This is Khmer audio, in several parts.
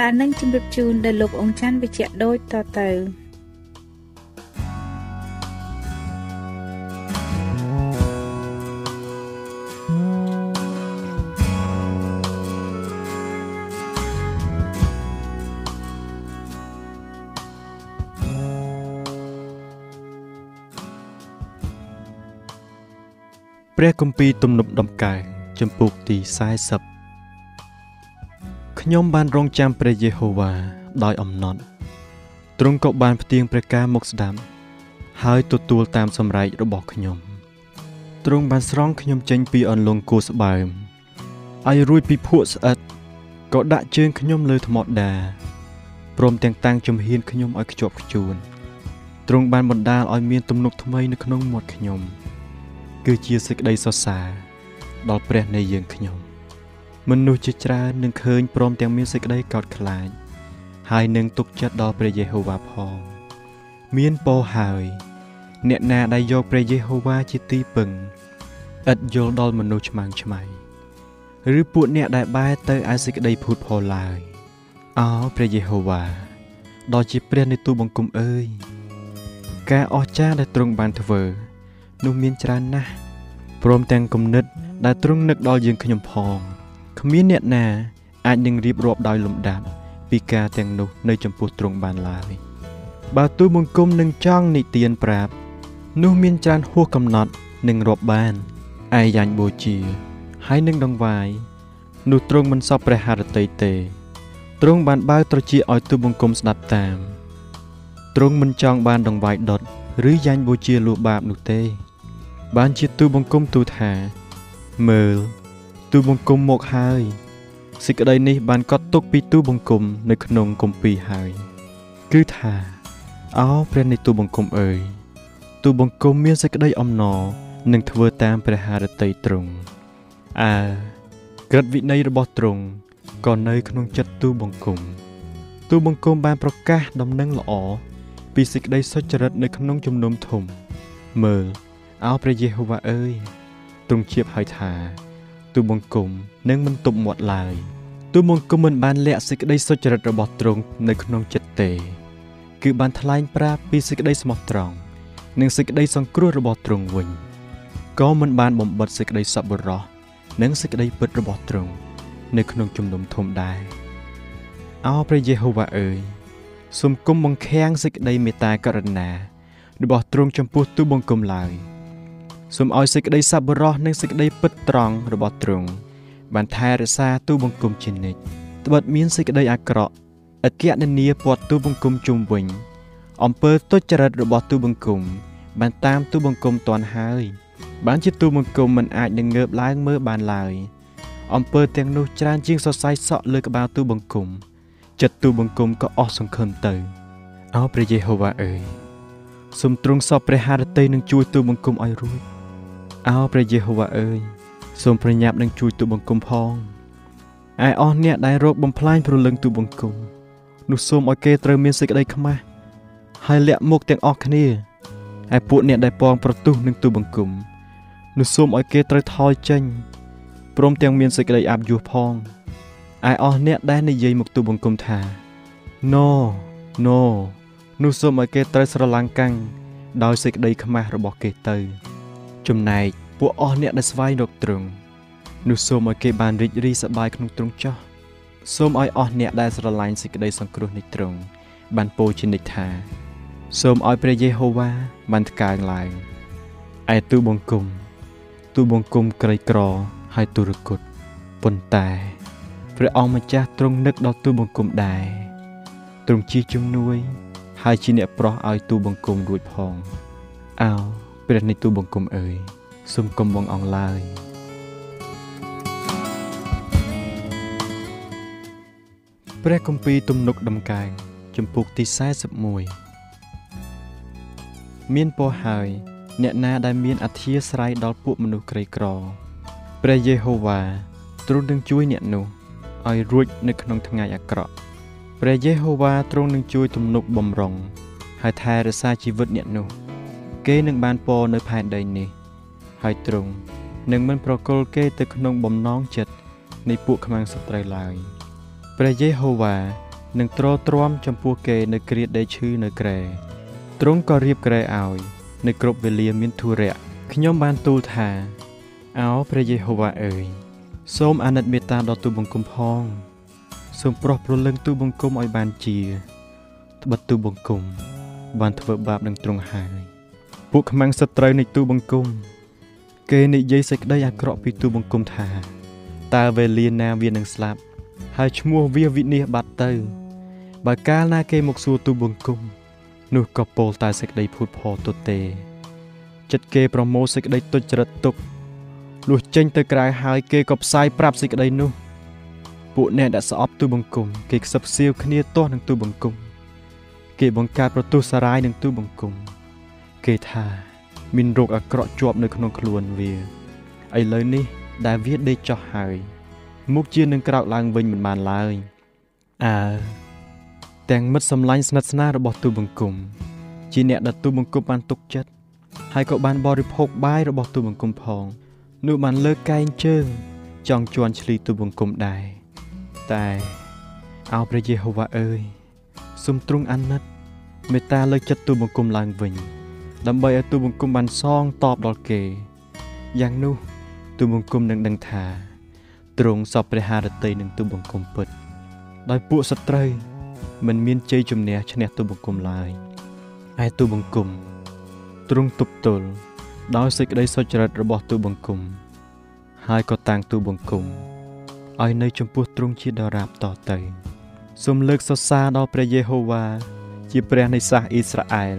ដែលនឹងជម្រាបជូនដល់លោកអង្គច័ន្ទវិជ្ជៈដូចតទៅព្រះគម្ពីរទំនុកដំកើងចំពុកទី40 ខ្ញុំបានរងចាំព្រះយេហូវ៉ាដោយអំណត់ទ្រង់ក៏បានផ្ទៀងព្រះការមកស្ដាប់ហើយទទួលតាមសម្រែករបស់ខ្ញុំទ្រង់បានស្រង់ខ្ញុំចេញពីអន្លង់គោស្បើមឲ្យរួចពីភក់ស្អិតក៏ដាក់ជើងខ្ញុំលើថ្មដាព្រមទាំងតាំងជំហានខ្ញុំឲ្យខ្ជាប់ខ្ជួនទ្រង់បានបណ្ដាលឲ្យមានទំនុកថ្មីនៅក្នុងមាត់ខ្ញុំ គឺជាសេចក្តីសរសើរដល់ព្រះនៃយើងខ្ញុំ មនុស្សជាច្រើននឹងឃើញព្រមទាំងមានសេចក្តីកោតខ្លាចហើយនឹងទុកចិត្តដល់ព្រះយេហូវ៉ាផង មានពោហើយ អ្នកណាដែលយកព្រះយេហូវ៉ាជាទីពឹងឥតយល់ដល់មនុស្សឆ្មាំងឆ្មៃឬពួកអ្នកដែលបែរទៅឯសេចក្តីភូតផលឡើយអោព្រះយេហូវ៉ាដ៏ជាព្រះនៃទូបង្គំអើយការអស្ចារ្យដែលទ្រង់បានធ្វើ នោះមានច្រើនណាស់ព្រមទាំងគំនិតដែលទ្រង់នឹកដល់យើងខ្ញុំផង គ្មានអ្នកណាអាចនឹងរៀបរាប់ដោយលំដាប់ពីការទាំងនោះនៅចំពោះទ្រង់បានឡើយបើទូបង្គំនឹងចង់និទានប្រាប់ នោះមានច្រើនហួសកំណត់នឹងរាប់បានឯយ៉ាញ់បូជា ហើយនឹងដងវាយនោះទ្រង់មិនសពព្រះハរតីទេទ្រង់បានបើកត្រចៀកឲ្យទូបង្គំស្ដាប់តាមទ្រង់មិនចង់បានដងវាយដុតឬយ៉ាញ់បូជាលួបាបនោះទេ បានជាទូបង្គំទូថាមើល ទូបង្គំមកហើយសេចក្តីនេះបានកត់ទុកពីទូបង្គំនៅក្នុងគម្ពីរហើយ គឺថាអោព្រះនៃទូបង្គំអើយទូបង្គំមានសេចក្តីអំណរនឹងធ្វើតាមព្រះハរតីទ្រង់អើក្រឹតវិន័យរបស់ទ្រង់ក៏នៅក្នុងចិត្តទូបង្គំទូបង្គំបានប្រកាសដំណឹងល្អពីសេចក្តីសុចរិតនៅក្នុងជំនុំធំមើលអោព្រះយេហូវ៉ាអើយទ្រង់ជៀបហើយថា ទូបង្គំនឹងមិនទប់មាត់ឡើយទូបង្គំមិនបានលាក់សេចក្តីសុចរិតរបស់ទ្រង់នៅក្នុងចិត្តទេ គឺបានថ្លែងប្រាប់ពីសេចក្តីស្មោះត្រង់និងសេចក្តីសង្គ្រោះរបស់ទ្រង់វិញក៏មិនបានបំបិតសេចក្តីសប្បុរសនិងសេចក្តីពិតរបស់ទ្រង់នៅក្នុងជំនុំធំដែរអោព្រះយេហូវ៉ាអើយសូមគុំបង្ខាំងសេចក្តីមេត្តាករុណារបស់ទ្រង់ចំពោះទូបង្គំឡើយ។ សូមឲ្យសេចក្តីសប្បុរសនិងសេចក្តីពិតត្រង់របស់ទ្រង់បានថែរក្សាទូបង្គំជានិច្ចត្បិតមានសេចក្តីអាក្រក់ឥតគណនាព័ទ្ធទូបង្គំជុំវិញអំពើទុច្ចរិតរបស់ទូបង្គំបានតាមទូបង្គំតន់ហើយ បានជាទូបង្គំមិនអាចនឹងងើបឡើងមើលបានឡើយអំពើទាំងនោះច្រើនជាងសរសៃសក់លើក្បាលទូបង្គំចិត្តទូបង្គំក៏អស់សង្ឃឹមទៅអោព្រះយេហូវ៉ាអើយសូមទ្រង់សពព្រះハរតីនឹងជួយទូបង្គំឲ្យរួច អោព្រះយេហូវ៉ាអើយសូមប្រញាប់នឹងជួយទូបង្គំផងឯអស់អ្នកដែលរកបំផ្លាញព្រលឹងទូបង្គំនោះសូមឲ្យគេត្រូវមានសេចក្តីខ្មាស់ហើយលាក់មុខទាំងអស់គ្នាហើយពួកអ្នកដែលពងប្រទុះនឹងទូបង្គំនោះសូមឲ្យគេត្រូវថយចេញព្រមទាំងមានសេចក្តីអាប់យួរផងឯអស់អ្នកដែលនិយាយមកទូបង្គំថា No No នោះសូមឲ្យគេត្រូវស្រឡាំងកាំងដោយសេចក្តីខ្មាស់របស់គេទៅ ចំណែកពួកអស់អ្នកដែលស្វែងរកទ្រង់នោះសូមឲ្យគេបានរីករាយសប្បាយក្នុងទ្រង់ចោះសូមឲ្យអស់អ្នកដែលស្រឡាញ់សេចក្តីសង្គ្រោះនៃទ្រង់បានពោលជានិច្ចថា សូមឲ្យព្រះយេហូវ៉ាបានថ្កើងឡើងឯទូបង្គំទូបង្គំក្រីក្រហើយទុរគតប៉ុន្តែព្រះអង្គម្ចាស់ទ្រង់នឹកដល់ទូបង្គំដែរទ្រង់ជាជំនួយ ហើយជាអ្នកប្រោះឲ្យទូបង្គំរួចផងអោ ព្រះនៃទូបង្គំអើយសូមកុំបងអង្គឡើយព្រះគម្ពីរទំនុកដំកើងជំពូកទី41មានពរហើយ អ្នកណាដែលមានអធិស្ឋានដល់ពួកមនុស្សក្រីក្រព្រះយេហូវ៉ាទ្រង់នឹងជួយអ្នកនោះឲ្យរួចនៅក្នុងថ្ងៃអាក្រក់ព្រះយេហូវ៉ាទ្រង់នឹងជួយទំនុកបំរុងហើយថែរក្សាជីវិតអ្នកនោះ គេនឹងបានពរនៅផែនដីនេះ ហើយទ្រង់នឹងមិនប្រគល់គេទៅក្នុងបំណងចិត្តនៃពួកខ្មាំងសត្រូវឡើយព្រះយេហូវ៉ានឹងទ្រទ្រាំចំពោះគេនៅគ្រាដីឈឺនៅក្រែទ្រង់ក៏រៀបក្រែឲ្យនៅគ្រប់វេលាមានធុរៈខ្ញុំបានទូលថាអោព្រះយេហូវ៉ាអើយសូមអាណិតមេត្តាដល់ទូបង្គំផងសូមប្រោះប្រលឹងទូបង្គំឲ្យបានជាត្បិតទូបង្គំបានធ្វើបាបនឹងទ្រង់ហើយ ពួកខ្មាំងសត្រូវនៃទូបង្គំ គេនិយាយសេចក្តីអាក្រក់ពីទូបង្គំថាតើវេលាណាវានឹងស្លាប់ ហើយឈ្មោះវាវិនិច្ឆ័យបាត់ទៅ បើកាលណាគេមកសួរទូបង្គំ នោះក៏ពោលតែសេចក្តីភូតផលទុទេចិត្តគេប្រមូលសេចក្តីទុច្ចរិតទុកលុះចេញទៅក្រៅហើយគេក៏ផ្សាយប្រាប់សេចក្តីនោះ ពួកអ្នកដែលស្អប់ទូបង្គំ គេខ្សឹបសៀវគ្នាទាស់នឹងទូបង្គំ គេបង្កើតប្រទុះសារាយនឹងទូបង្គំ គេថាមានរោគអាក្រក់ជាប់នៅក្នុងខ្លួនវាឥឡូវនេះ ដែលវាដេកចុះហើយមុខជានឹងក្រោកឡើងវិញមិនបានឡើយអើទាំងមិត្តសម្លាញ់ស្និទ្ធស្នាលរបស់ទូបង្គំ ជាអ្នកដែលទូបង្គំបានទុកចិត្តហើយក៏បានបរិភោគបាយរបស់ទូបង្គំផងនោះបានលើកកែងជើង ចង់ជន់ឈ្លីទូបង្គំដែរតែអោព្រះយេហូវ៉ាអើយសូមទ្រង់អាណិតមេត្តាលើកចិត្តទូបង្គំឡើងវិញ ដើម្បីឲ្យទូបង្គំបានសងតបដល់គេយ៉ាងនោះទូបង្គំនឹងដឹងថាទ្រង់សពព្រះハរតីនឹងទូបង្គំពិត ដោយពួកសត្រូវមិនមានជ័យជំនះឈ្នះទូបង្គំឡើយឯទូបង្គំទ្រង់ទប់ទល់ដោយសេចក្តីសុចរិតរបស់ទូបង្គំហើយក៏តាំងទូបង្គំឲ្យនៅចំពោះទ្រង់ជាដរាបតទៅសូមលើកសរសើរដល់ព្រះយេហូវ៉ាជាព្រះនៃសាសអ៊ីស្រាអែល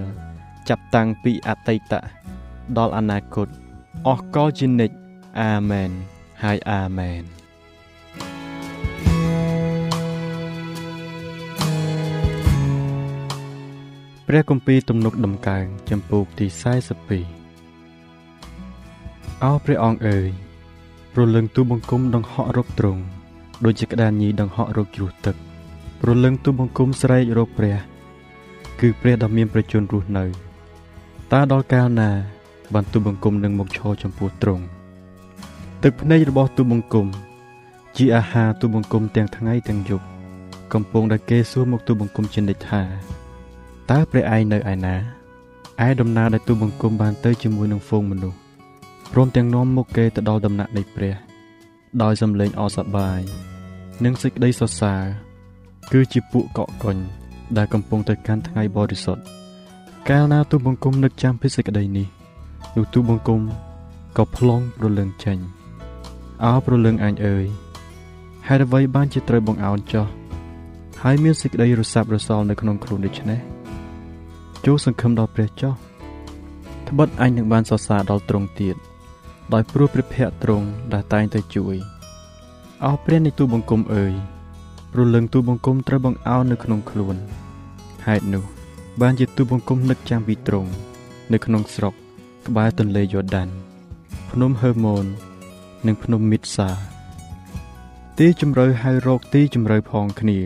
ចាប់តាំងពីអតីតដល់អនាគតអស់កលជានិច្ចអាមែនហើយអាមែនព្រះគម្ពីរទំនុកដំកើងចំពោកទី42អោព្រះអង្គអើយប្រលឹងទូបង្គំដង្ហក់រកទ្រង់ដូចជាក្តានញីដង្ហក់រកជ្រោះទឹកប្រលឹងទូបង្គំស្រែករកព្រះ គឺព្រះដ៏មានប្រជញ្ញរស់នៅ តើដល់កាលណាបានទូបង្គំនឹងមកឈរចំពោះទ្រង់ទឹកភ្នែករបស់ទូបង្គំ ជាអាហារទូបង្គំទាំងថ្ងៃទាំងយប់កំពុងតែគេសួរមកទូបង្គំជានិច្ចថាតើព្រះឯងនៅឯណាឯដំណើរដែលទូបង្គំបានទៅជាមួយនឹងហ្វូងមនុស្សព្រមទាំងនាំមុខគេទៅដល់ដំណាក់នៃព្រះ ដោយសំឡេងអសប្បាយនិងសេចក្តីសរសើរគឺជាពួកកក់កុញដែលកំពុងទៅកាន់ថ្ងៃបរិសុទ្ធ កាលណាទូបង្គំនឹកចាំពីសេចក្តីនេះនោះទូបង្គំក៏ផ្លង់ប្រលឹងចេញអោប្រលឹងអញអើយហេតុអ្វីបានជាត្រូវបង្អោនចោះហើយមានសេចក្តីរសាប់រសល់នៅក្នុងខ្លួនដូច្នេះចូលសង្ឃឹមដល់ព្រះចោះត្បិតអញនឹងបានសរសើរដល់ទ្រង់ទៀតដោយព្រោះព្រះភ័ក្ត្រទ្រង់ដែលតែងតែជួយអោព្រះនៃទូបង្គំអើយព្រលឹងទូបង្គំត្រូវបង្អោននៅក្នុងខ្លួនហេតុនោះ បានជាទូបង្គំនឹកចាំពីទ្រង់នៅក្នុងស្រុកក្បែរទន្លេយ៉ូដាន ភ្នំហឺម៉ូន និងភ្នំមីតសា ទីជម្រៅហៅរកទីជម្រៅផងគ្នា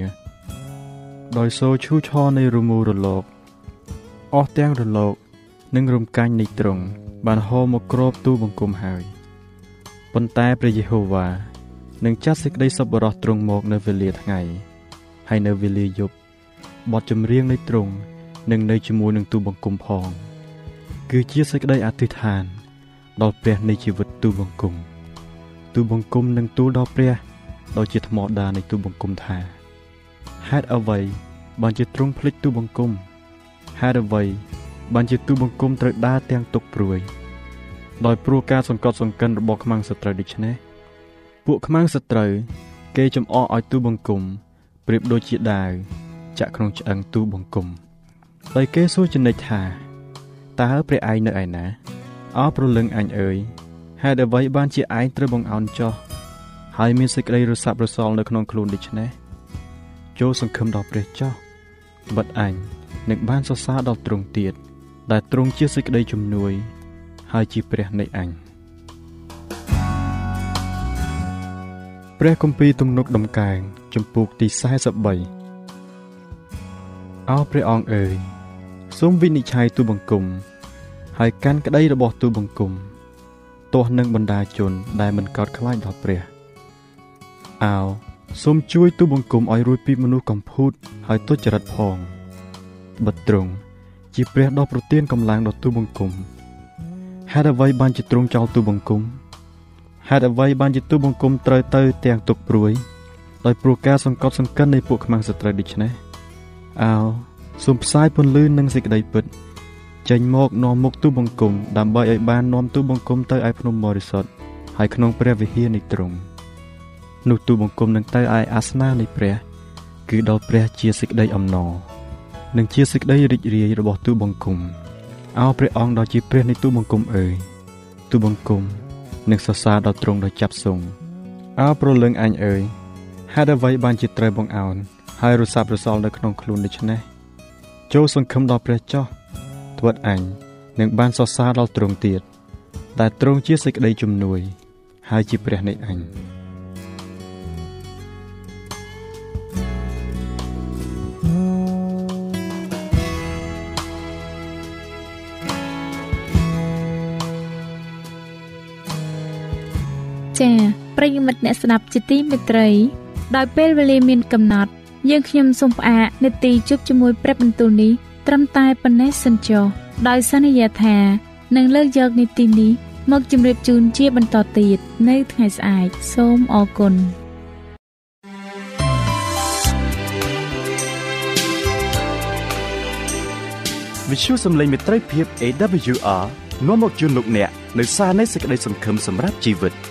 ដោយសូរឈូឆរនៃរមូររលកអស់ទាំងរលក និងរំកាញ់នៃទ្រង់បានហូរមកគ្របទូបង្គំហើយប៉ុន្តែព្រះយេហូវ៉ានឹងចាត់សេចក្តីសប្បុរសទ្រង់មកនៅវេលាថ្ងៃ ហើយនៅវេលាយប់បទចម្រៀងនៃទ្រង់ នឹងនៅជាមួយនឹងទូបង្គំផង គឺជាសេចក្តីអធិដ្ឋាន ដល់ព្រះនៃជីវិតទូបង្គំទូបង្គំនឹងទូលដល់ព្រះដោយជាថ្មដានៃទូបង្គំថាហេតុអ្វីបានជាទ្រង់ភ្លេចទូបង្គំហេតុអ្វីបានជាទូបង្គំត្រូវដើរទាំងទុកព្រួយ ដោយព្រោះការសង្កត់សង្កិនរបស់ខ្មាំងសត្រូវដូច្នេះពួកខ្មាំងសត្រូវ គេចំអកឲ្យទូបង្គំប្រៀបដូចជាដាវចាក់ក្នុងឆ្អឹងទូបង្គំ ដោយគេសួរចនិចថាតើព្រះឯងនៅឯណាអោប្រលឹងអញអើយហេតុអ្វីបានជាឯងត្រូវបង្អោនចោះហើយមានសេចក្តីរសាប់រសល់នៅក្នុងខ្លួនដូច្នេះចូលសង្ឃឹមដល់ព្រះចោះបិទអញនឹងបានសរសើរដល់ទ្រង់ទៀតដែលទ្រង់ជាសេចក្តីជំនួយ ហើយជាព្រះនៃអញព្រះគម្ពីរទំនុកដំកើងចំពោះទី43អោព្រះអង្គអើយ សូមវិនិច្ឆ័យទូបង្គំ ហើយកាន់ក្តីរបស់ទូបង្គំទាស់នឹងបណ្ដាជនដែលមិនកោតខ្លាចដល់ព្រះអោសូមជួយទូបង្គំឲ្យរួចពីមនុស្សកំពូតហើយទុច្ចរិតផងបិទទ្រង់ជាព្រះដ៏ប្រទានកម្លាំងដល់ទូបង្គំហេតុអ្វីបានជាទ្រង់ចោលទូបង្គំហេតុអ្វីបានជាទូបង្គំត្រូវទៅទាំងទុកព្រួយដោយព្រោះការសង្កត់សង្កិននៃពួកខ្មាំងសត្រូវដូច្នេះអោ សូមផ្សាយពន្លឺនិងសេចក្តីពិត ចេញមកនាំមុខទូបង្គំដើម្បីឲ្យបាននាំទូបង្គំទៅឯភ្នំបរិសុទ្ធហើយក្នុងព្រះវិហារនៃទ្រង់នោះទូបង្គំនឹងទៅឯអាសនៈនៃព្រះ គឺដល់ព្រះជាសេចក្តីអំណរនិងជាសេចក្តីរីករាយរបស់ទូបង្គំអោព្រះអង្គដ៏ជាព្រះនៃទូបង្គំអើយទូបង្គំនឹងសរសើរដល់ទ្រង់ដោយចាប់សង្ឃអោប្រលឹងអញអើយហេតុអ្វីបានជាត្រូវបងអោនហើយរសាប់រសល់នៅក្នុងខ្លួនដូច្នេះ ចូលសង្ឃឹមដល់ព្រះចោះត្បិតអញនឹងបានសរសើរដល់ទ្រង់ទៀតដែលទ្រង់ជាសេចក្តីជំនួយ ហើយជាព្រះនៃអញចា៎ប្រិយមិត្តអ្នកស្ដាប់ជាទីមេត្រី ដោយពេលវេលាមានកំណត់ យើងខ្ញុំសូមផ្អាកនាទីជប់ជាមួយព្រឹបបន្ទូលនេះត្រឹមតែប៉ុណ្ណេះសិនចុះដោយសន្យាថានឹងលើកយកនីតិនេះមកជម្រាបជូនជាបន្តទៀតនៅថ្ងៃស្អែកសូមអរគុណវិទ្យុសំឡេងមេត្រីភាព AWR នាំមកជូនលោកអ្នកនៅសារនៃសេចក្តីសង្ឃឹមសម្រាប់ជីវិត។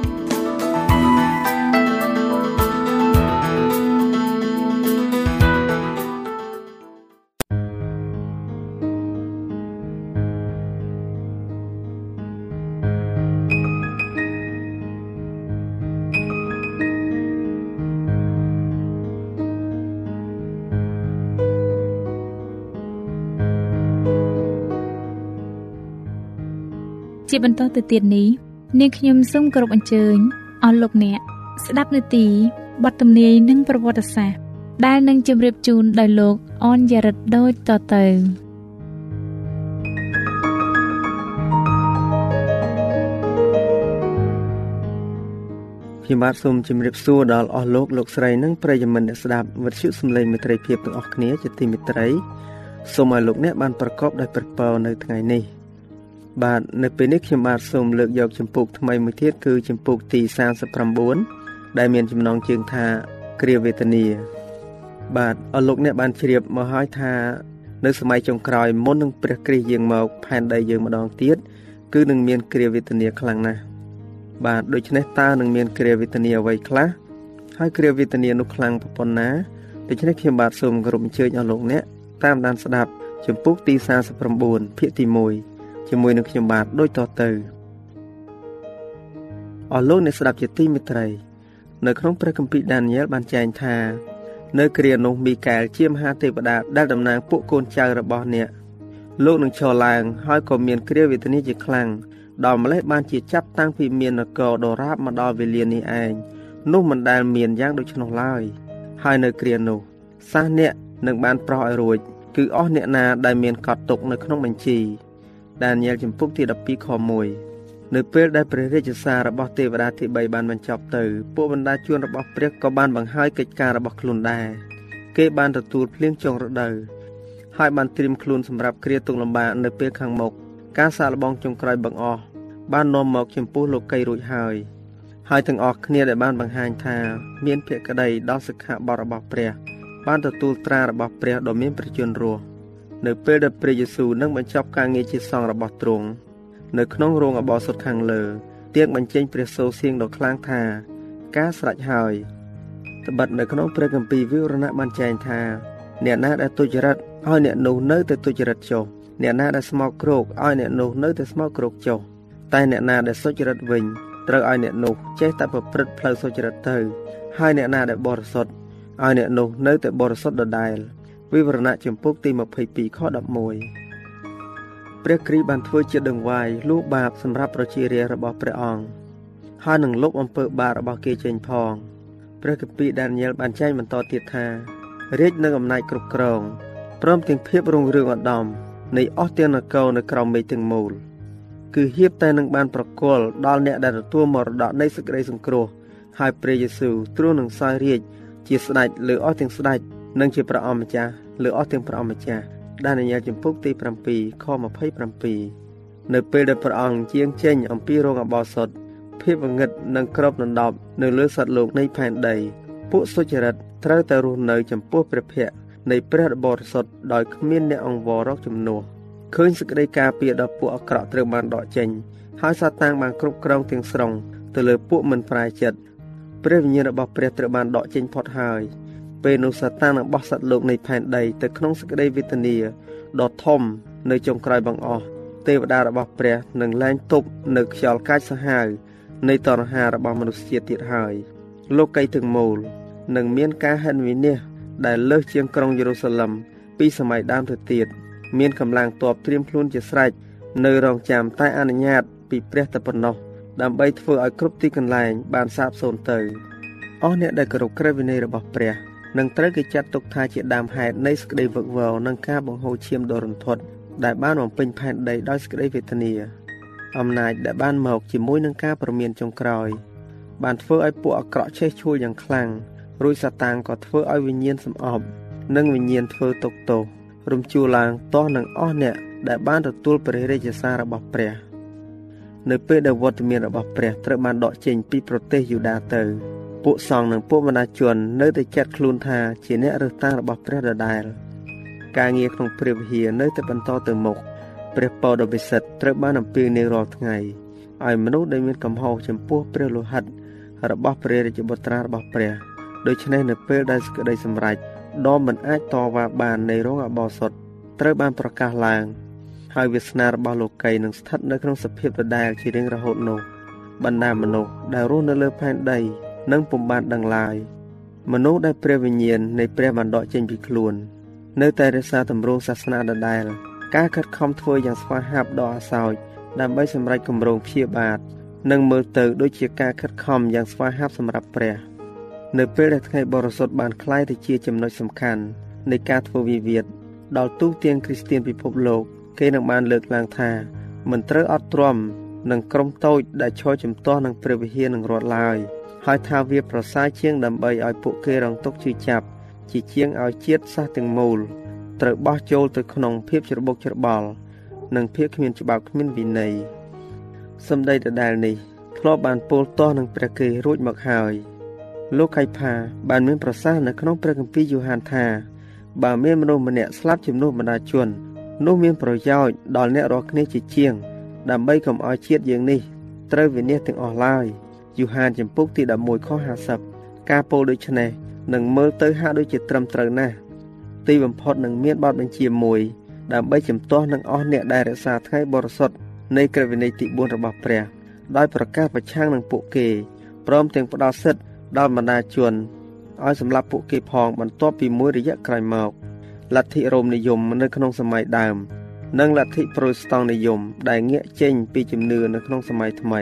ជាបន្តទៅទៀតនេះនាងខ្ញុំសូមគោរពអញ្ជើញអស់លោកអ្នកស្ដាប់នាទីបទទំនាយនិងប្រវត្តិសាស្ត្រដែលនឹងជម្រាបជូនដោយលោកអនយរិទ្ធដូចតទៅខ្ញុំបាទសូមជម្រាបសួរដល់អស់លោកលោកស្រីនិងប្រិយមិត្តអ្នកស្ដាប់វិទ្យុសំឡេងមិត្តភាពទាំងអស់គ្នាជាទីមេត្រីសូមឲ្យលោកអ្នកបានប្រកបដោយព្រះពរនៅថ្ងៃនេះ។ បាទនៅពេលនេះខ្ញុំបាទសូមលើកយកចម្ពោះថ្មីមួយទៀតគឺចម្ពោះទី39ដែលមានចំណងជើងថាគ្រាវេទនា បាទអរលោកអ្នកបានជ្រាបមកហើយថា នៅសម័យចុងក្រោយមុននឹងព្រះគ្រីស្ទយាងមកផែនដីយើងម្ដងទៀតគឺនឹងមានគ្រាវេទនាខ្លាំងណាស់បាទដូច្នេះតើនឹងមានគ្រាវេទនាអ្វីខ្លះហើយគ្រាវេទនានោះខ្លាំងប៉ុណ្ណាដូច្នេះខ្ញុំបាទសូមគោរពអញ្ជើញអស់លោកអ្នកតាមដានស្ដាប់ចម្ពោះទី49ភាគទី1 ជាមួយនឹងខ្ញុំបាទដូចតទៅអស់លោកអ្នកស្ដាប់ជាទីមេត្រី នៅក្នុងព្រះគម្ពីរដានីយ៉ែលបានចែងថា នៅគ្រានោះមីកែលជាមហាទេវតាដែលតំណាងពួកកូនចៅរបស់អ្នកលោកនឹងឈរឡើងហើយក៏មានគ្រាវេទនាជាខ្លាំងដល់ម្លេះបានជាចាប់តាំងពីមាននគរដរាបមកដល់វេលានេះឯងនោះមិនដែលមានយ៉ាងដូច្នោះឡើយហើយនៅគ្រានោះសះអ្នកនឹងបានប្រោះឲ្យរួច គឺអស់អ្នកណាដែលមានកត់ទុកនៅក្នុងបញ្ជី ដានីយ៉ែលចំពុកទី12ខ1នៅពេលដែលព្រះរាជសាររបស់ទេវតាទី3បានបញ្ចប់ទៅពួកបណ្ដាជួនរបស់ព្រះក៏បានបង្ហើយកិច្ចការរបស់ខ្លួនដែរគេបានទទួលភ្លៀងចុងរដូវហើយបានត្រៀមខ្លួនសម្រាប់គ្រាទុកលំបាកនៅពេលខាងមុខការសាកល្បងចុងក្រោយបង្អស់បាននាំមកចំពោះលោកីរួចហើយហើយទាំងអស់គ្នាដែលបានបង្ហាញថាមានភក្តីដល់សិក្ខាបទរបស់ព្រះ បានទទួលត្រារបស់ព្រះដ៏មានប្រជញ្ញរស់ នៅពេលដែលព្រះយេស៊ូវនឹងបញ្ចប់ការងារជាសង្ឃរបស់ទ្រង់នៅក្នុងរោងអបោសុតខាងលើទៀងបញ្ចេញព្រះសូរសៀងដ៏ខ្លាំងថា ការស្រេចហើយត្បិតនៅក្នុងព្រះគម្ពីរវិវរណៈបានចែងថា អ្នកណាដែលទុច្ចរិតឲ្យអ្នកនោះនៅតែទុច្ចរិតចុះអ្នកណាដែលស្មោកគ្រោកឲ្យអ្នកនោះនៅតែស្មោកគ្រោកចុះតែអ្នកណាដែលសុចរិតវិញត្រូវឲ្យអ្នកនោះចេះតែប្រព្រឹត្តផ្លូវសុចរិតទៅហើយអ្នកណាដែលបរិសុទ្ធឲ្យអ្នកនោះនៅតែបរិសុទ្ធដដែល វិវរណៈចំពុកទី22ខ11ព្រះគ្រីស្ទបានធ្វើជាដង្វាយលួសបាបសម្រាប់ប្រជារាស្ត្ររបស់ព្រះអង្គហើយនឹងលុបអំពើបាបរបស់គេចេញផងព្រះគម្ពីរដានីយ៉ែលបានចែងបន្តទៀតថារាជនឹងអំណាចគ្រប់គ្រងព្រមទាំងភាពរុងរឿងឧត្តមនៃអស់ទាំងនគរនៅក្រោមមេឃទាំងមូលគឺហៀបតែនឹងបានប្រគល់ដល់អ្នកដែលទទួលមរតកនៃសេចក្តីសង្គ្រោះហើយព្រះយេស៊ូវទ្រង់នឹងសោយរាជជាស្ដេចលើអស់ទាំងស្ដេចនិងជាព្រះអម្ចាស់ លើអស់ទាំងព្រះអម្ចាស់ដែលនិយាយចំពុកទី7ខ27នៅពេលដែលព្រះអង្គជាងចេញអំពីរោងអបោសុតភាពងងឹតនិងក្របដណ្ដប់នៅលើសត្វលោកនៃផែនដីពួកសុចរិតត្រូវតែរស់នៅចំពោះព្រះភ័ក្ត្រនៃព្រះបរិសុទ្ធដោយគ្មានអ្នកអង្វររកជំនួសឃើញសេចក្តីការពារដល់ពួកអាក្រក់ត្រូវបានដកចេញហើយសាតាំងបានគ្រប់គ្រងទាំងស្រុងទៅលើពួកមិនប្រែចិត្តព្រះវិញ្ញាណរបស់ព្រះត្រូវបានដកចេញផុតហើយ ពេលនោះសាតាំងនឹងបោះសត្វលោកនៃផែនដីទៅក្នុងសេចក្តីវេទនាដ៏ធំនៅចុងក្រោយបង្អស់ទេវតារបស់ព្រះនឹងលែងទប់នៅខ្យល់កាចសាហាវនៃតណ្ហារបស់មនុស្សជាតិទៀតហើយលោកីទាំងមូលនឹងមានការហិនវិនិច្ឆ័យដែលលើសជាងក្រុងយេរូសាឡឹមពីសម័យដើមទៅទៀតមានកម្លាំងទ័ពត្រៀមខ្លួនជាស្រេចនៅរងចាំតែអនុញ្ញាតពីព្រះតែប៉ុណ្ណោះដើម្បីធ្វើឲ្យគ្រប់ទីកន្លែងបានសាបសូន្យទៅអស់អ្នកដែលគោរពក្រឹតវិន័យរបស់ព្រះ នឹងត្រូវគេចាត់ទុកថាជាដើមហេតុនៃសេចក្តីវឹកវរនិងការបង្ហូរឈាមដ៏រន្ធត់ដែលបានបំពេញផែនដីដោយសេចក្តីវេទនាអំណាចដែលបានមកជាមួយនឹងការប្រមានចុងក្រោយ បានធ្វើឲ្យពួកអាក្រក់ឆេះឆួលយ៉ាងខ្លាំងរួចសាតាំងក៏ធ្វើឲ្យវិញ្ញាណសំអប់និងវិញ្ញាណធ្វើទុកទោសរំជួលឡើងទាស់នឹងអស់អ្នកដែលបានទទួលព្រះរាជសាររបស់ព្រះ នៅពេលដែលវត្តមានរបស់ព្រះត្រូវបានដកចេញពីប្រទេសយូដាទៅ ពួកសង្ឃនិងពួកបណ្ដាជន នៅតែចាត់ខ្លួនថាជាអ្នករើសតាំងរបស់ព្រះដដែល ការងារក្នុងព្រះវិហារនៅតែបន្តទៅមុខព្រះពរដ៏ពិសិដ្ឋត្រូវបានអំពាវនាវរាល់ថ្ងៃឲ្យមនុស្សដែលមានកំហុសចំពោះព្រះលោហិត របស់ព្រះរាជបុត្រារបស់ព្រះដូច្នេះនៅពេលដែលសេចក្តីសម្រេចដ៏មិនអាចតវ៉ាបាននៃរោងអបោសុតត្រូវបានប្រកាសឡើងហើយវាសនារបស់លោកីនឹងស្ថិតនៅក្នុងសភាពដដែលជារៀងរហូតនោះបណ្ដាមនុស្សដែលរស់នៅលើផែនដី នឹងពុំបានដឹងឡើយមនុស្សដែលព្រះវិញ្ញាណនៃព្រះបានដកចេញពីខ្លួន នៅតែរក្សាទម្រង់សាសនាដដែលការខិតខំធ្វើយ៉ាងស្វាហាប់ដ៏អាសោចដើម្បីសម្រេចគម្រោងព្យាបាទនិងមើលទៅដូចជាការខិតខំយ៉ាងស្វាហាប់សម្រាប់ព្រះ។នៅពេលដែលថ្ងៃបរិសុទ្ធបានคล้ายទៅជាចំណុចសំខាន់នៃការធ្វើវិវាទដល់ទូទាំងគ្រីស្ទានពិភពលោក គេនឹងបានលើកឡើងថា មិនត្រូវអត់ទ្រាំនឹងក្រុមតូចដែលឈរជំទាស់នឹងព្រះវិហារនឹងរត់ឡើយ ហើយថាវាប្រសើរជាងដើម្បីឲ្យពួកគេរងទុកជឿចាប់ជាជាងឲ្យជាតិសាសទាំងមូលត្រូវបោះចូលទៅក្នុងភាពច្របូកច្របល់និងភាពគ្មានច្បាប់គ្មានវិន័យសម្ដីដដែលនេះធ្លាប់បានពោលទាស់នឹងព្រះគេរួចមកហើយលោកកៃផាបានមានប្រសាសន៍នៅក្នុងព្រះគម្ពីរយូហានថាបើមានមនុស្សម្នាក់ស្លាប់ជំនួសបណ្ដាជននោះមានប្រយោជន៍ដល់អ្នករាល់គ្នាជាជាង ដើម្បីកុំឲ្យជាតិយើងនេះត្រូវវិនិច្ឆ័យទាំងអស់ឡើយ យូហានចំពុកទី11ខ50ការពោលដូចនេះនឹងមើលទៅហាក់ដូចជាត្រឹមត្រូវណាស់ទីបំផុតនឹងមានបទបញ្ជាមួយដើម្បីជំទាស់នឹងអស់អ្នកដែលរក្សាថ្ងៃបរិសុទ្ធនៃក្រឹតវិន័យទី4របស់ព្រះដោយប្រកាសប្រឆាំងនឹងពួកគេព្រមទាំងផ្ដល់សិទ្ធិដល់បណ្ដាជនឲ្យសម្លាប់ពួកគេផងបន្ទាប់ពីមួយរយៈក្រោយមកលទ្ធិរ៉ូមនិយមនៅក្នុងសម័យដើម និងលទ្ធិប្រូតស្តង់និយម ដែលងាកចេញពីជំនឿនៅក្នុងសម័យថ្មី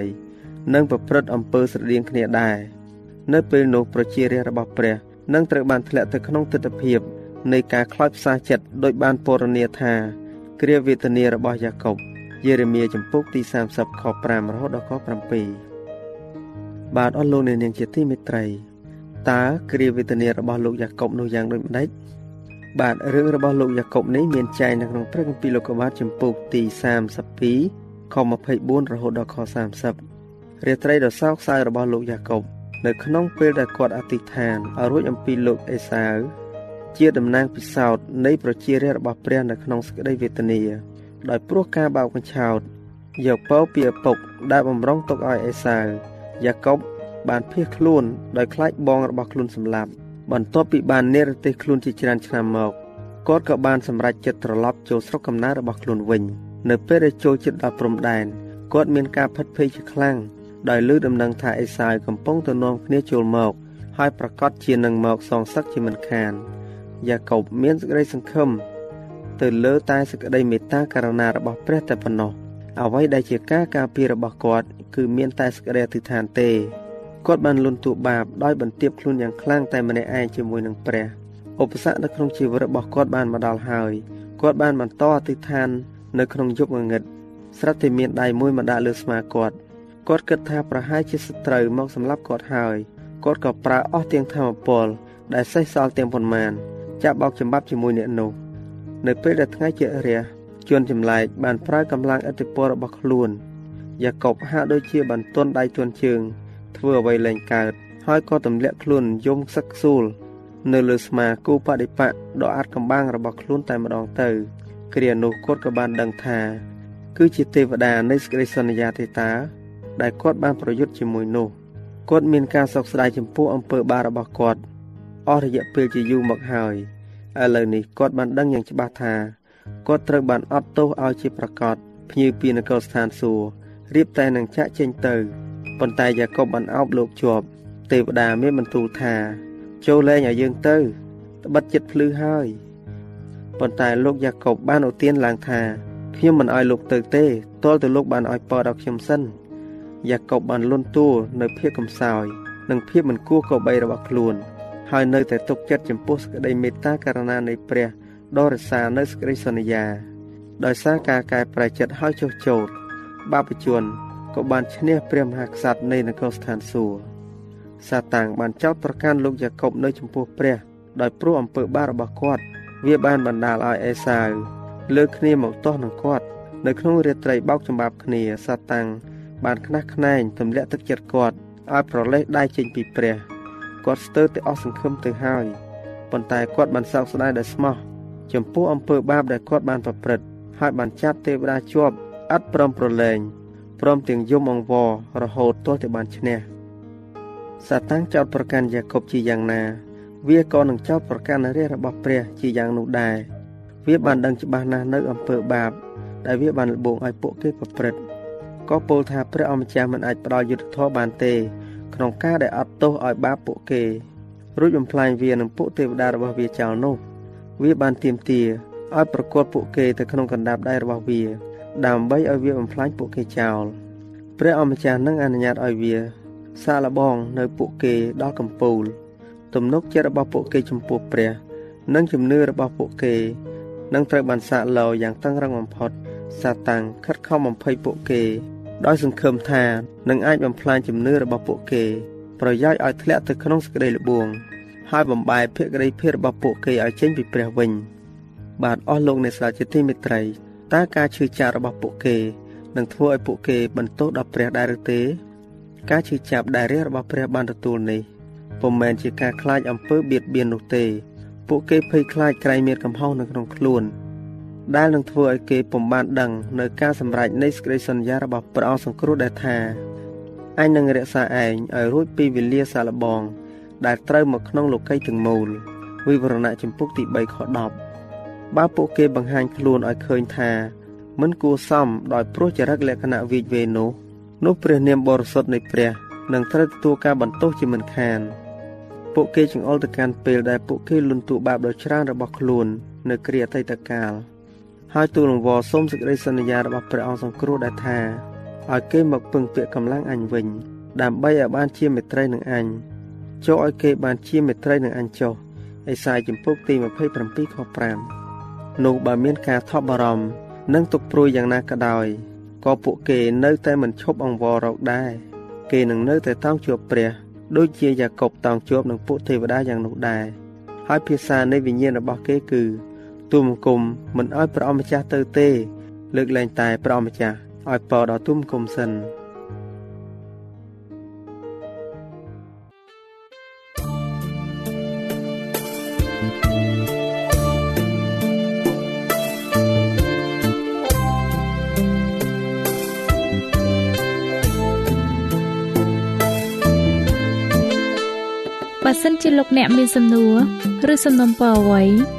និងប្រព្រឹត្តអំពើស្រដៀងគ្នាដែរនៅពេលនោះប្រជារាស្ត្ររបស់ព្រះនឹងត្រូវបានធ្លាក់ទៅក្នុងទស្សនវិជ្ជានៃការខ្លោចផ្សាចិត្តដោយបានពរនាថា គ្រាវេទនារបស់យ៉ាកុបយេរេមៀចំពុកទី30ខ5រហូតដល់ខ7បាទអស់លោកអ្នកនាងជាទីមេត្រីតើគ្រាវេទនារបស់លោកយ៉ាកុបនោះយ៉ាងដូចម្ដេចបាទរឿងរបស់លោកយ៉ាកុបនេះមានចែងនៅក្នុងព្រះគម្ពីរលោកុបាទចំពុកទី32ខ24រហូតដល់ខ30 រាត្រីដ៏សោកសៅរបស់លោកយ៉ាកុបនៅក្នុងពេលដែលគាត់អធិដ្ឋានឲ្យរួចអំពីលោកអេសាវជាតំណាងពិសោធន៍នៃប្រជារាស្ត្ររបស់ព្រះនៅក្នុងសេចក្តីវេទនា ដោយព្រោះការបោកបញ្ឆោតយកពៅពីឪពុកដែលបំរុងទុកឲ្យអេសាវយ៉ាកុបបានភៀសខ្លួនដោយខ្លាចបងរបស់ខ្លួនសម្លាប់បន្ទាប់ពីបាននិរទេសខ្លួនជាច្រើនឆ្នាំមកគាត់ក៏បានសម្រេចចិត្តត្រឡប់ចូលស្រុកកំណើតរបស់ខ្លួនវិញ នៅពេលដែលចូលជិតដល់ព្រំដែនគាត់មានការផិតភ័យជាខ្លាំង ដោយឮដំណឹងថាអេសាវកំពុងទៅនាំគ្នាចូលមក ហើយប្រកាសជានឹងមកសងសឹកជាមិនខានយ៉ាកុបមានសេចក្តីសង្ឃឹមទៅលើតែសេចក្តីមេត្តាករុណារបស់ព្រះតែប៉ុណ្ណោះអ្វីដែលជាការការពាររបស់គាត់គឺមានតែសេចក្តីអធិដ្ឋានទេគាត់បានលន់ទួបាបដោយបន្ទាបខ្លួនយ៉ាងខ្លាំងតែម្នាក់ឯងជាមួយនឹងព្រះឧបសគ្គនៅក្នុងជីវិតរបស់គាត់បានមកដល់ហើយគាត់បានបន្តអធិដ្ឋាន នៅក្នុងយប់ងងឹតស្រាប់តែមានដៃមួយមកដាក់លើស្មាគាត់ គាត់គិតថាប្រហែលជាសត្រូវមកសម្លាប់គាត់ហើយគាត់ក៏ប្រើអស់ទាំងធម្មពលដែលសេះសល់ទាំងប៉ុន្មានចាប់បោកចំបាប់ជាមួយអ្នកនោះនៅពេលដែលថ្ងៃជារះជួនចម្លែកបានប្រើកម្លាំងឥទ្ធិពលរបស់ខ្លួនយ៉ាកុបហាក់ដូចជាបន្ទន់ដៃជន់ជើង ធ្វើអ្វីលែងកើតហើយក៏ទម្លាក់ខ្លួនយំសឹកស៊ូលនៅលើស្មាគូបដិបៈដ៏អាចកំបាំងរបស់ខ្លួនតែម្ដងទៅគ្រានោះគាត់ក៏បានដឹងថា គឺជាទេវតានៃសេចក្តីសន្យាទេតា ដែលគាត់បានប្រយុទ្ធជាមួយនោះគាត់មានការសោកស្ដាយចំពោះអំពើបាបរបស់គាត់អស់រយៈពេលជាយូរមកហើយឥឡូវនេះគាត់បានដឹងយ៉ាងច្បាស់ថាគាត់ត្រូវបានអត់ទោសឲ្យជាប្រកាសភ្ញៀវពីនគរស្ថានសួគ៌រៀបតែនឹងចាក់ចេញទៅប៉ុន្តែយ៉ាកុបបានអោបលោកជាប់ទេវតាមានបន្ទូលថា ចូលលែងឲ្យយើងទៅត្បិតចិត្តភ្លឺហើយប៉ុន្តែលោកយ៉ាកុបបានឧទានឡើងថាខ្ញុំមិនឲ្យលោកទៅទេទាល់តែលោកបានឲ្យពរដល់ខ្ញុំសិន យ៉ាកុបបានលន់តួនៅភាពកំសោយនិងភាពមិនគួរគប្បីរបស់ខ្លួនហើយនៅតែទុកចិត្តចំពោះសេចក្តីមេត្តាករុណានៃព្រះដ៏រសានៅសេចក្តីសន្យា ដោយសារការកែប្រែចិត្តហើយចុះចូលបាបជនក៏បានឈ្នះព្រះមហាក្សត្រនៃនគរស្ថានសួគ៌សាតាំងបានចោទប្រកាន់លោកយ៉ាកុបនៅចំពោះព្រះ ដោយព្រោះអំពើបាបរបស់គាត់វាបានបណ្ដាលឲ្យអេសាវលើកគ្នាមកទាស់នឹងគាត់នៅក្នុងរាត្រីបោកចម្បាបគ្នាសាតាំង បានខ្នះខ្នែងទម្លាក់ទឹកចិត្តគាត់ឲ្យប្រលេះដៃចេញពីព្រះគាត់ស្ទើរតែអស់សង្ឃឹមទៅហើយប៉ុន្តែគាត់បានសោកស្ដាយដោយស្មោះចំពោះអំពើបាបដែលគាត់បានប្រព្រឹត្តហើយបានចាប់ទេវតាជាប់ឥតព្រមប្រឡែងព្រមទាំងយំអង្វររហូតទាល់តែបានឈ្នះសាតាំងចោតប្រកាន់យ៉ាកុបជាយ៉ាងណា វាក៏នឹងចោតប្រកាន់រាជរបស់ព្រះជាយ៉ាងនោះដែរវាបានដឹងច្បាស់ណាស់នៅអំពើបាប ដែលវាបានលបងឲ្យពួកគេប្រព្រឹត្ត ក៏ពោលថាព្រះអម្ចាស់មិនអាចផ្ដល់យុទ្ធធម៌បានទេ ក្នុងការដែលអត់ទោសឲ្យបាបពួកគេរួចបំផ្លាញវានឹងពួកទេវតារបស់វាចោលនោះ វាបានទៀមទាឲ្យប្រកួតពួកគេទៅក្នុងកណ្ដាប់ដៃរបស់វា ដើម្បីឲ្យវាបំផ្លាញពួកគេចោលព្រះអម្ចាស់នឹងអនុញ្ញាតឲ្យវា សាកល្បងនៅពួកគេដល់កំពូល ទំនុកចិត្តរបស់ពួកគេចំពោះព្រះ និងជំនឿរបស់ពួកគេនឹងត្រូវបានសាកលោយ៉ាងតឹងរឹងបំផុតសាតាំងខិតខំបំភ័យពួកគេ ដោយសង្ឃឹមថានឹងអាចបំផ្លាញជំនឿរបស់ពួកគេ ប្រយោជន៍ឲ្យធ្លាក់ទៅក្នុងសេចក្តីល្បួងហើយបំបែកភក្តីភាពរបស់ពួកគេឲ្យចេញពីព្រះវិញ បាទអស់លោកអ្នកស្ដាប់ជាទីមេត្រីតើការឈឺចាប់របស់ពួកគេនឹងធ្វើឲ្យពួកគេបន្ទោសដល់ព្រះដែរឬទេ ការឈឺចាប់ដែលរាជរបស់ព្រះបានទទួលនេះពុំមែនជាការខ្លាចអំពើបៀតបៀននោះទេ ពួកគេភ័យខ្លាចក្រែងមានកំហុសនៅក្នុងខ្លួន ដែលនឹងធ្វើឲ្យគេពុំបានដឹងនៅការសម្រេចនៃសេចក្តីសន្យារបស់ព្រះអង្គសង្គ្រោះដែលថាអញនឹងរក្សាឯងឲ្យរួចពីវេលាសាឡបង ដែលត្រូវមកក្នុងលោកីទាំងមូលវិវរណៈចម្ពុកទី3ខ10បើពួកគេបង្ហាញខ្លួនឲ្យឃើញថាមិនគួរសមដោយព្រោះចរិតលក្ខណៈវិជ្ជវេនោះនោះព្រះនាមបរិសុទ្ធនៃព្រះនឹងត្រូវទទួលការបន្ទោសជាមិនខានពួកគេចង្អុលទៅកាន់ពេលដែលពួកគេលន់តួបាបដ៏ច្រើនរបស់ខ្លួន នៅគ្រាអតីតកាល ហើយទូលអង្វរសូមសេចក្តីសន្យារបស់ព្រះអង្គសង្គ្រោះដែលថាឲ្យគេមកពឹងពាក់កម្លាំងអញវិញ ដើម្បីឲ្យបានជាមេត្រីនឹងអញចូលឲ្យគេបានជាមេត្រីនឹងអញចុះអេសាយចំពុកទី27ខ5នោះបើមានការថប់បារម្ភនិងទុកព្រួយយ៉ាងណាក៏ដោយក៏ពួកគេនៅតែមិនឈប់អង្វររកដែរគេនឹងនៅតែតោងជួបព្រះដូចជាយ៉ាកុបតោងជួបនឹងពួកទេវតាយ៉ាងនោះដែរហើយភាសានៃវិញ្ញាណរបស់គេគឺ ទូមង្គមមិនអោយព្រះអម្ចាស់ទៅទេ លើកលែងតែព្រះអម្ចាស់ឲ្យពរដល់ទូមង្គមសិនបើសិនជាលោកអ្នកមានសំណួរឬសំណុំពរអ្វី